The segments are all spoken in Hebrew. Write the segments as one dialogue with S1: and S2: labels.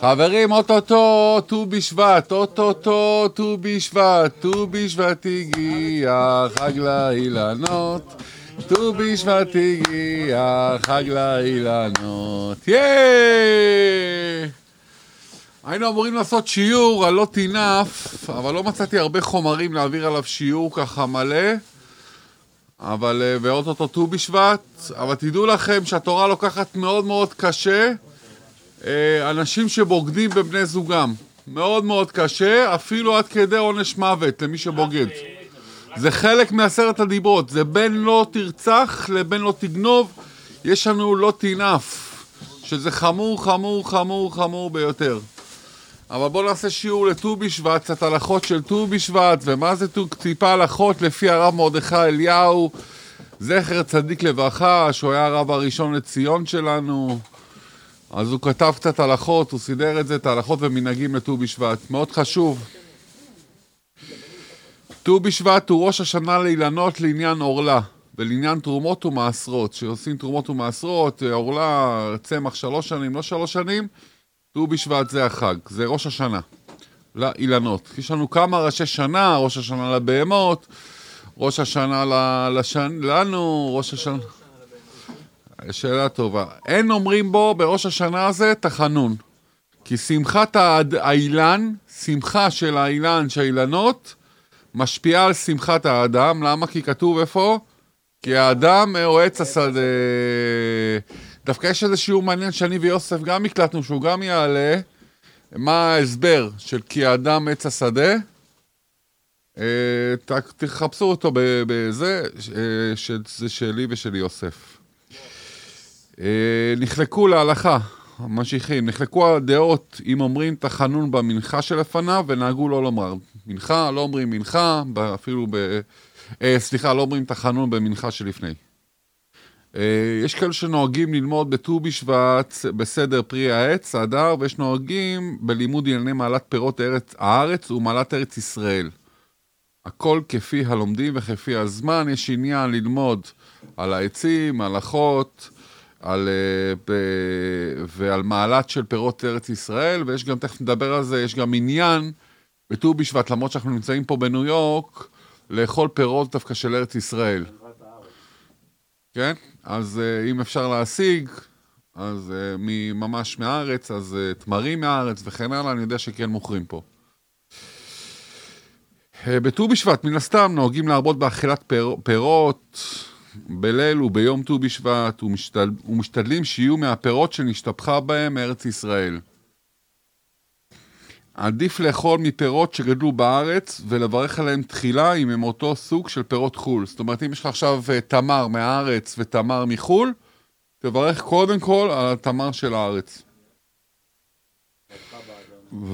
S1: חברים, אוטוטו, ט"ו בשבט, אוטוטו, ט"ו בשבט, ט"ו בשבט הגיע, חג לאילנות, ט"ו בשבט הגיע, חג לאילנות, ייי! היינו אמורים לעשות שיעור על לא תנאף, אבל לא מצאתי הרבה חומרים להעביר עליו שיעור ככה מלא. אבל, אה, ואו-טו-טו ט"ו בשבט, אבל תדעו לכם שהתורה לוקחת מאוד מאוד קשה אנשים שבוגדים בבני זוגם. מאוד מאוד קשה, אפילו עד כדי עונש מוות למי שבוגד. זה חלק מעשרת הדיברות, זה בין לא תרצח לבין לא תגנוב, יש לנו לא תינף, שזה חמור, חמור, חמור, חמור ביותר. אבל בואו נעשה שיעור לט"ו בשבט, קצת הלכות של ט"ו בשבט, ומה זה טיפה הלכות לפי הרב מרדכי אליהו, זכר צדיק לברכה, שהוא היה הרב הראשון לציון שלנו. אז הוא כתב קצת הלכות, הוא סידר את זה, את ההלכות ומנהגים לט"ו בשבט. מאוד חשוב. ט"ו בשבט הוא ראש השנה לאילנות לעניין עורלה, ולעניין תרומות ומעשרות. שעושים תרומות ומעשרות, עורלה, צמח שלוש שנים, לא שלוש שנים, ט"ו בשבט זה החג, זה ראש השנה, לאילנות. יש לנו כמה ראשי שנה, ראש השנה לבהמות, ראש השנה לשן, לנו, ראש השנה... שאלה טובה. אין אומרים בו בראש השנה הזה תחנון. כי שמחת האילן, שמחה של האילן, של האילנות, משפיעה על שמחת האדם. למה? כי כתוב איפה? כי האדם הוא עץ השדה. דווקא יש איזה שיעור מעניין שאני ויוסף גם הקלטנו, שהוא גם יעלה. מה ההסבר של כי האדם עץ השדה? אה, תחפשו אותו בזה, אה, שזה שלי ושל יוסף. אה, נחלקו להלכה, ממשיכים, נחלקו הדעות אם אומרים תחנון במנחה שלפניו ונהגו לא לומר מנחה, לא אומרים מנחה, אפילו ב... סליחה, לא אומרים תחנון במנחה שלפני. אה, יש כאלה שנוהגים ללמוד בט"ו בשבט בסדר פרי העץ, הדר, ויש נוהגים בלימוד ענייני מעלת פירות ארץ, הארץ ומעלת ארץ ישראל. הכל כפי הלומדים וכפי הזמן, יש עניין ללמוד על העצים, הלכות, על, אה, ועל מעלת של פירות ארץ ישראל, ויש גם, תכף נדבר על זה, יש גם עניין בט"ו בשבט, למרות שאנחנו נמצאים פה בניו יורק, לאכול פירות דווקא של ארץ ישראל. כן? אז uh, אם אפשר להשיג, אז uh, ממש מהארץ, אז תמרים מהארץ וכן הלאה, אני יודע שכן מוכרים פה. בט"ו בשבט, מן הסתם, נוהגים להרבות באכילת פיר, פירות בליל וביום ט"ו בשבט, ומשתד, ומשתדלים שיהיו מהפירות שנשתפכה בהם ארץ ישראל. עדיף לאכול מפירות שגדלו בארץ ולברך עליהם תחילה אם הם אותו סוג של פירות חו"ל. זאת אומרת, אם יש לך עכשיו אה, תמר מהארץ ותמר מחו"ל, תברך קודם כל על התמר של הארץ.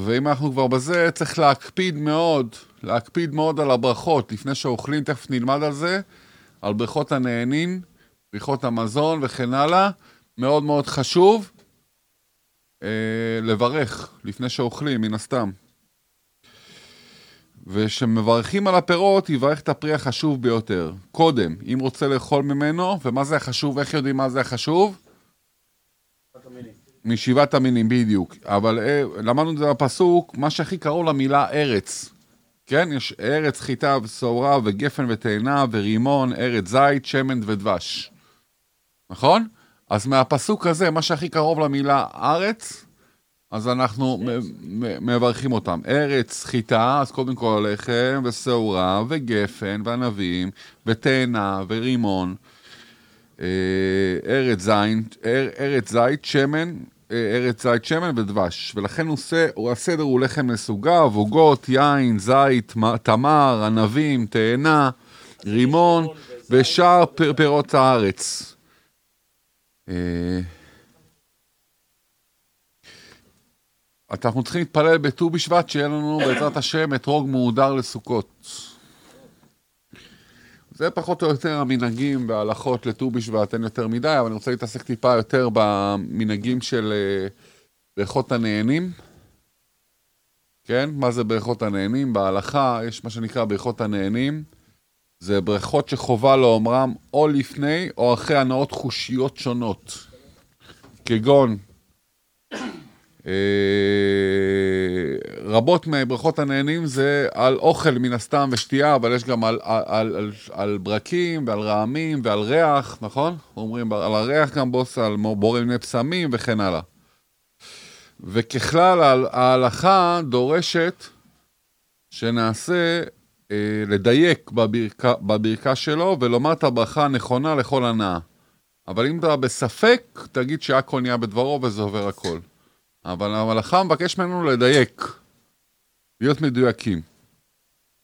S1: ואם אנחנו כבר בזה, צריך להקפיד מאוד, להקפיד מאוד על הברכות. לפני שאוכלים, תכף נלמד על זה, על ברכות הנהנין, ברכות המזון וכן הלאה. מאוד מאוד חשוב. אה, לברך לפני שאוכלים, מן הסתם. וכשמברכים על הפירות, יברך את הפרי החשוב ביותר. קודם, אם רוצה לאכול ממנו, ומה זה החשוב, איך יודעים מה זה החשוב? משבעת המינים, בדיוק. אבל אה, למדנו את זה בפסוק, מה שהכי קרוב למילה ארץ. כן? יש ארץ, חיטה ושעורה וגפן ותאנה ורימון, ארץ זית, שמן ודבש. נכון? אז מהפסוק הזה, מה שהכי קרוב למילה ארץ, אז אנחנו מברכים אותם. ארץ חיטה, אז קודם כל לחם ושעורה וגפן וענבים ותאנה ורימון. אה, ארץ זית, ארץ זית, שמן, ארץ זית, שמן ודבש. ולכן הוא עושה, הסדר הוא לחם מסוגב, עוגות, יין, זית, תמר, ענבים, תאנה, רימון ושאר פירות הארץ. אה, אנחנו צריכים להתפלל בט"ו בשבט שיהיה לנו בעזרת השם אתרוג מהודר לסוכות. זה פחות או יותר המנהגים וההלכות לט"ו בשבט, אין יותר מדי, אבל אני רוצה להתעסק טיפה יותר במנהגים של אה, ברכות הנהנים. כן? מה זה ברכות הנהנים? בהלכה יש מה שנקרא ברכות הנהנים. זה ברכות שחובה לאומרם או לפני או אחרי הנאות חושיות שונות. כגון אה, רבות מברכות הנהנים זה על אוכל מן הסתם ושתייה, אבל יש גם על, על, על, על, על ברקים ועל רעמים ועל ריח, נכון? אומרים על הריח גם בוס, על בורא מיני פסמים וכן הלאה. וככלל ההלכה דורשת שנעשה, אה, לדייק בברכה, בברכה שלו ולומר את הברכה הנכונה לכל הנאה. אבל אם אתה בספק, תגיד שהכל נהיה בדברו וזה עובר הכל. אבל המלאכה מבקש ממנו לדייק, להיות מדויקים.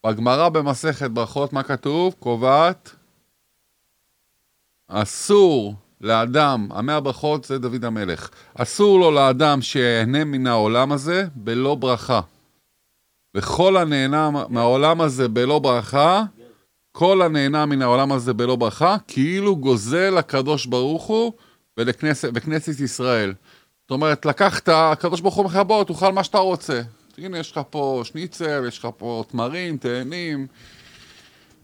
S1: בגמרא במסכת ברכות, מה כתוב? קובעת, אסור לאדם, המאה ברכות זה דוד המלך, אסור לו לאדם שיהנה מן העולם הזה בלא ברכה. וכל הנהנה מהעולם הזה בלא ברכה, כל הנהנה מן העולם הזה בלא ברכה, כאילו גוזל הקדוש ברוך הוא וכנסת ישראל. זאת אומרת, לקחת, הקדוש ברוך הוא בוא, תאכל מה שאתה רוצה. הנה, יש לך פה שניצל, יש לך פה תמרים, תאנים,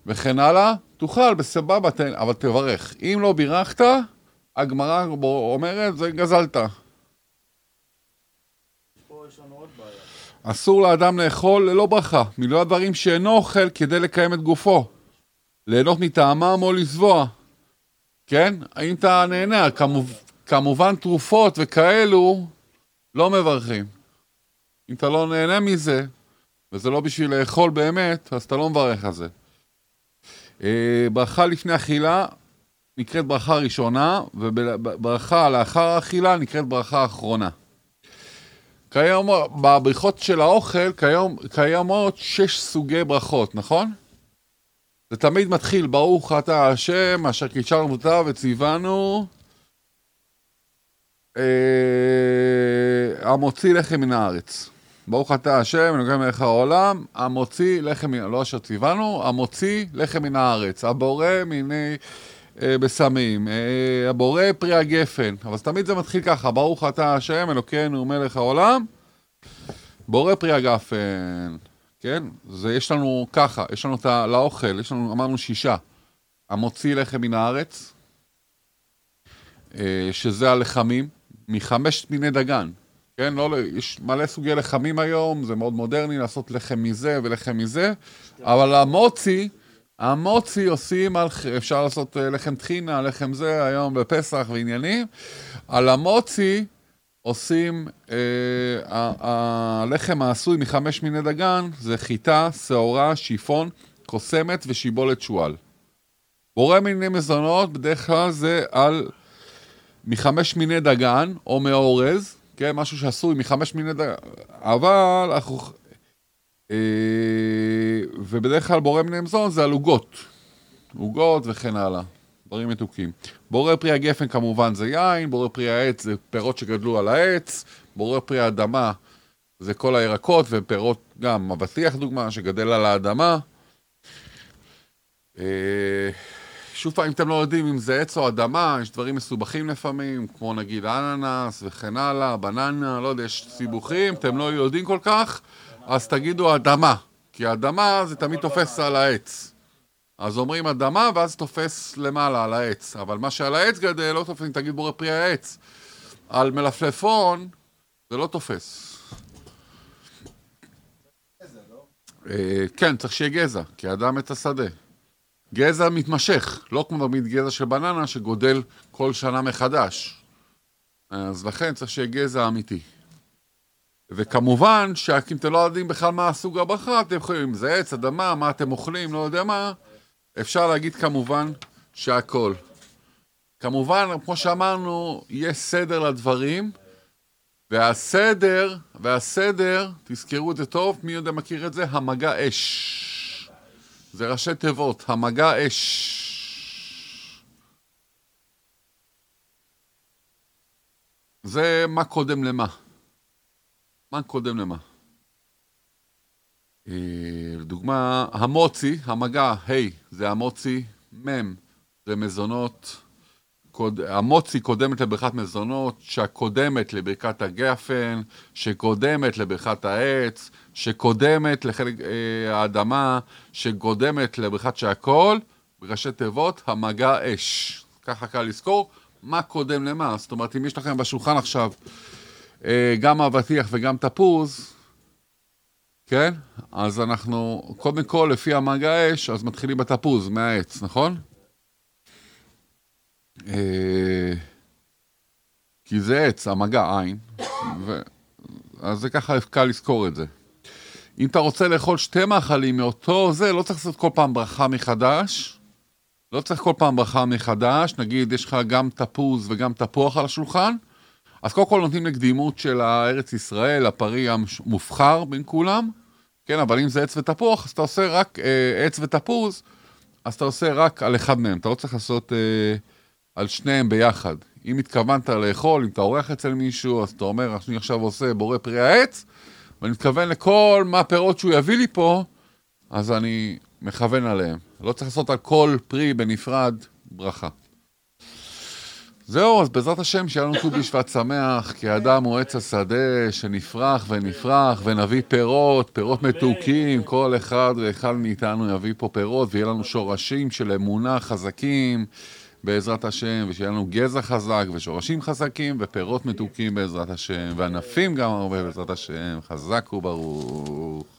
S1: וכן הלאה. תאכל, בסבבה, תן, אבל תברך. אם לא בירכת, הגמרא אומרת, זה גזלת. אסור לאדם לאכול ללא ברכה, מלוא הדברים שאינו אוכל כדי לקיים את גופו. ליהנות מטעמם או לזבוע. כן? האם אתה נהנה? כמובן... כמובן תרופות וכאלו לא מברכים. אם אתה לא נהנה מזה, וזה לא בשביל לאכול באמת, אז אתה לא מברך על זה. אה, ברכה לפני אכילה נקראת ברכה ראשונה, וברכה לאחר האכילה נקראת ברכה אחרונה. כיום, בבריכות של האוכל כיום, קיימות שש סוגי ברכות, נכון? זה תמיד מתחיל, ברוך אתה השם, אשר קישרנו אותה וציוונו אה, המוציא לחם מן הארץ. ברוך אתה השם, נוגע מלך העולם, המוציא לחם לא אשר ציוונו, המוציא לחם מן הארץ, הבורא מיני אה, בשמים, אה, הבורא פרי הגפן. אבל תמיד זה מתחיל ככה, ברוך אתה השם, אלוקינו מלך העולם, בורא פרי הגפן. כן? זה יש לנו ככה, יש לנו את ה... לאוכל, יש לנו, אמרנו שישה. המוציא לחם מן הארץ, אה, שזה הלחמים. מחמש מיני דגן. כן, לא, יש מלא סוגי לחמים היום, זה מאוד מודרני לעשות לחם מזה ולחם מזה, אבל המוצי, המוצי עושים, על, אפשר לעשות אה, לחם טחינה, לחם זה, היום בפסח ועניינים. על המוצי עושים, אה, הלחם העשוי מחמש מיני דגן זה חיטה, שעורה, שיפון, קוסמת ושיבולת שועל. בורא מיני מזונות בדרך כלל זה על מחמש מיני דגן, או מאורז, כן, משהו שעשוי מחמש מיני דגן, אבל אנחנו... אה, ובדרך כלל בורא מיני מזון זה על עוגות, עוגות וכן הלאה, דברים מתוקים. בורא פרי הגפן כמובן זה יין, בורא פרי העץ זה פירות שגדלו על העץ, בורא פרי האדמה זה כל הירקות ופירות, גם אבטיח דוגמה, שגדל על האדמה. אה, שוב פעם, אם אתם לא יודעים אם זה עץ או אדמה, יש דברים מסובכים לפעמים, כמו נגיד אננס וכן הלאה, בננה, לא יודע, יש סיבוכים, אתם לא יודעים כל כך, אז תגידו אדמה, כי אדמה זה תמיד תופס על העץ. אז אומרים אדמה, ואז תופס למעלה על העץ. אבל מה שעל העץ גדל, לא תופס, תגיד בורא פרי העץ. על מלפלפון, זה לא תופס. אה, כן, צריך שיהיה גזע, כי אדם את השדה. גזע מתמשך, לא כמו תמיד גזע של בננה שגודל כל שנה מחדש. אז לכן צריך שיהיה גזע אמיתי. וכמובן, שאם אתם לא יודעים בכלל מה הסוג הברכה, אתם יכולים, אם זה עץ, אדמה, מה אתם אוכלים, לא יודע מה, אפשר להגיד כמובן שהכל. כמובן, כמו שאמרנו, יש סדר לדברים, והסדר, והסדר, תזכרו את זה טוב, מי יודע מכיר את זה? המגע אש. זה ראשי תיבות, המגע אש. זה מה קודם למה. מה קודם למה. אה, לדוגמה, המוצי, המגע, ה' hey, זה המוצי, מ' זה מזונות, קוד, המוצי קודמת לברכת מזונות, שהקודמת לברכת הגפן, שקודמת לברכת העץ, שקודמת לחלק אה, האדמה, שקודמת לברכת שהכל, בראשי תיבות, המגע אש. ככה קל לזכור, מה קודם למה. זאת אומרת, אם יש לכם בשולחן עכשיו אה, גם אבטיח וגם תפוז, כן? אז אנחנו, קודם כל, לפי המגע האש, אז מתחילים בתפוז, מהעץ, נכון? אה, כי זה עץ, המגע עין, ו... אז זה ככה קל לזכור את זה. אם אתה רוצה לאכול שתי מאכלים מאותו זה, לא צריך לעשות כל פעם ברכה מחדש. לא צריך כל פעם ברכה מחדש, נגיד יש לך גם תפוז וגם תפוח על השולחן, אז קודם כל נותנים לקדימות של הארץ ישראל, הפרי המובחר בין כולם, כן, אבל אם זה עץ ותפוח, אז אתה עושה רק אה, עץ ותפוז, אז אתה עושה רק על אחד מהם, אתה לא צריך לעשות אה, על שניהם ביחד. אם התכוונת לאכול, אם אתה עורך אצל מישהו, אז אתה אומר, אני עכשיו עושה בורא פרי העץ, ואני מתכוון לכל מה הפירות שהוא יביא לי פה, אז אני מכוון עליהם. לא צריך לעשות על כל פרי בנפרד ברכה. זהו, אז בעזרת השם שיהיה לנו ט"ו בשבט שמח, כי האדם הוא עץ השדה שנפרח ונפרח ונביא פירות, פירות מתוקים, כל אחד ואחד מאיתנו יביא פה פירות ויהיה לנו שורשים של אמונה חזקים בעזרת השם, ושיהיה לנו גזע חזק ושורשים חזקים ופירות מתוקים בעזרת השם, וענפים גם הרבה בעזרת השם, חזק וברוך.